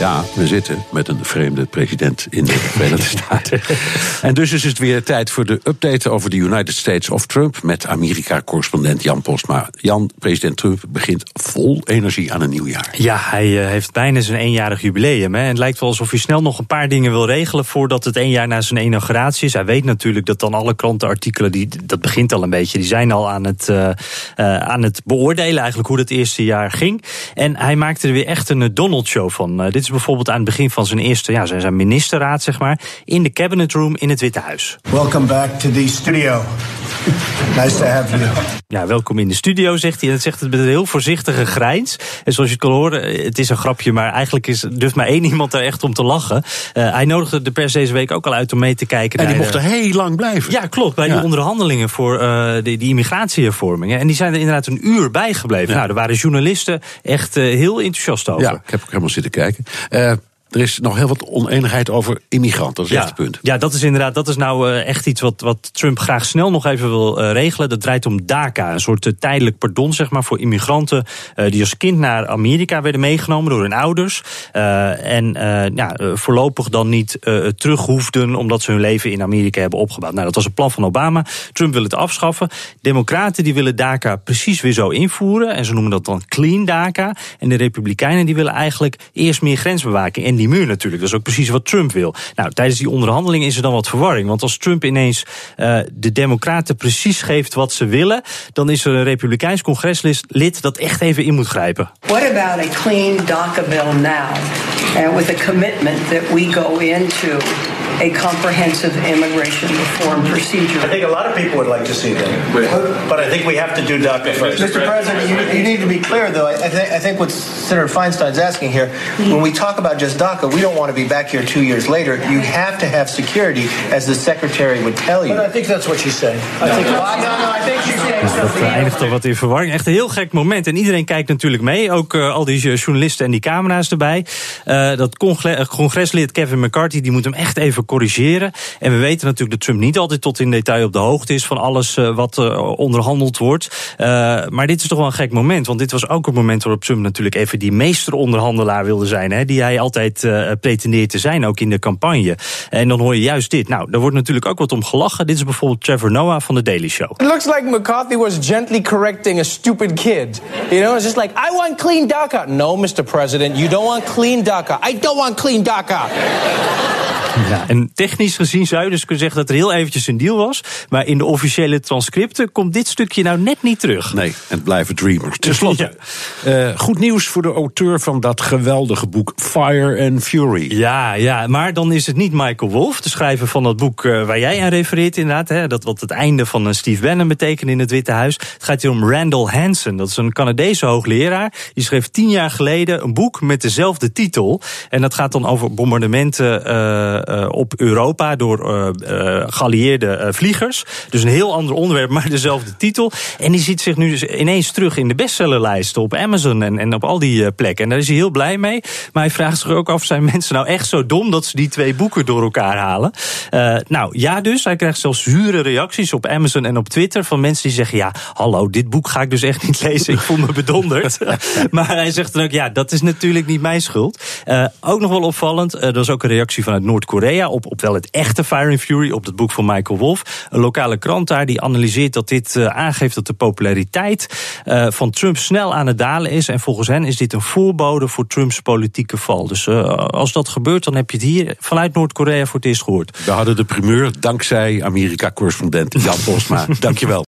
Ja, we zitten met een vreemde president in de Verenigde Staten. En dus is het weer tijd voor de update over de United States of Trump met Amerika-correspondent Jan Postma. Jan, president Trump begint vol energie aan een nieuw jaar. Ja, hij eh, heeft bijna zijn eenjarig jubileum. Hè. En het lijkt wel alsof hij snel nog een paar dingen wil regelen voordat het één jaar na zijn inauguratie is. Hij weet natuurlijk dat dan alle krantenartikelen, die, dat begint al een beetje, die zijn al aan het, uh, uh, aan het beoordelen eigenlijk hoe dat eerste jaar ging. En hij maakte er weer echt een Donald-show van. dit is bijvoorbeeld aan het begin van zijn eerste, ja, zijn ministerraad, zeg maar, in de cabinet room in het Witte Huis. Welcome back to the studio. Nice to have you. Ja, welkom in de studio, zegt hij. En dat zegt het met een heel voorzichtige grijns. En zoals je kan horen, het is een grapje, maar eigenlijk is, durft maar één iemand er echt om te lachen. Uh, hij nodigde de pers deze week ook al uit om mee te kijken. En die naar, mocht er heel lang blijven. Ja, klopt. Bij Ja. die onderhandelingen voor uh, die, die immigratiehervormingen. En die zijn er inderdaad een uur bijgebleven. Ja. Nou, er waren journalisten echt uh, heel enthousiast over. Ja, ik heb ook helemaal zitten kijken. Uh, er is nog heel wat oneenigheid over immigranten. Dat is echt het punt. Ja, dat is inderdaad dat is nou uh, echt iets wat, wat Trump graag snel nog even wil uh, regelen. Dat draait om DACA, een soort uh, tijdelijk pardon zeg maar, voor immigranten die als kind naar Amerika werden meegenomen door hun ouders. en ja, voorlopig dan niet terug hoefden omdat ze hun leven in Amerika hebben opgebouwd. Nou, dat was een plan van Obama. Trump wil het afschaffen. Democraten die willen DACA precies weer zo invoeren. En ze noemen dat dan clean DACA. En de Republikeinen die willen eigenlijk eerst meer grensbewaking. En die muur natuurlijk. Dat is ook precies wat Trump wil. Nou, tijdens die onderhandeling is er dan wat verwarring. Want als Trump ineens uh, de Democraten precies geeft wat ze willen, dan is er een Republikeins congreslid dat echt even in moet grijpen. What about a clean DACA bill now? And with a commitment that we go into a comprehensive immigration reform procedure. I think a lot of people would like to see that. But I think we have to do DACA first. Mr. President, you, you need to be clear, though. I, th- I think what Senator Feinstein's asking here, when we talk about just DACA, we don't want to be back here two years later. You have to have security, as the Secretary would tell you. But I think that's what she's saying. I think no, no, I think she's saying Dus dat something eindigt al wat in verwarring. Echt een heel gek moment. En iedereen kijkt natuurlijk mee. Ook uh, al die journalisten en die camera's erbij. Uh, dat congres, congreslid Kevin McCarthy die moet hem echt even corrigeren. En we weten natuurlijk dat Trump niet altijd tot in detail op de hoogte is van alles uh, wat onderhandeld wordt. maar dit is toch wel een gek moment. Want dit was ook een moment waarop Trump natuurlijk even die meesteronderhandelaar wilde zijn. Hè, die hij altijd pretendeert te zijn, ook in de campagne. En dan hoor je juist dit. Nou, daar wordt natuurlijk ook wat om gelachen. Dit is bijvoorbeeld Trevor Noah van de Daily Show. It looks like McCarthy was gently correcting a stupid kid. You know, it's just like, I want clean DACA. No, Mr. President, you don't want clean DACA. I don't want clean DACA. Ja, en technisch gezien zou je dus kunnen zeggen dat er heel eventjes een deal was. Maar in de officiële transcripten komt dit stukje nou net niet terug. Nee, het blijven dreamers. Ten slotte, ja. uh, goed nieuws voor de auteur van dat geweldige boek Fire and Fury. Ja, ja, maar dan is het niet Michael Wolff, de schrijver van dat boek uh, waar jij aan refereert inderdaad. Hè, dat wat het einde van uh, Steve Bannon betekent in het Witte Huis. Het gaat hier om Randall Hansen. Dat is een Canadese hoogleraar. Die schreef tien jaar geleden een boek met dezelfde titel. En dat gaat dan over bombardementen uh, op Europa door uh, geallieerde vliegers. Dus een heel ander onderwerp, maar dezelfde titel. En die ziet zich nu dus ineens terug in de bestsellerlijsten op Amazon en, en op al die plekken. En daar is hij heel blij mee. Maar hij vraagt zich ook af, zijn mensen nou echt zo dom dat ze die twee boeken door elkaar halen? nou ja dus, hij krijgt zelfs zure reacties op Amazon en op Twitter van mensen die zeggen, ja, hallo, dit boek ga ik dus echt niet lezen, ik voel me bedonderd. maar hij zegt dan ook, ja, dat is natuurlijk niet mijn schuld. ook nog wel opvallend, er was ook een reactie vanuit Noord-Korea op, op wel het echte Fire and Fury, op het boek van Michael Wolff. Een lokale krant daar die analyseert dat dit uh, aangeeft dat de populariteit uh, van Trump snel aan het dalen is. En volgens hen is dit een voorbode voor Trumps politieke val. Dus uh, als dat gebeurt, dan heb je het hier vanuit Noord-Korea voor het eerst gehoord. We hadden de primeur dankzij Amerika-correspondent Jan Bosma. Dankjewel.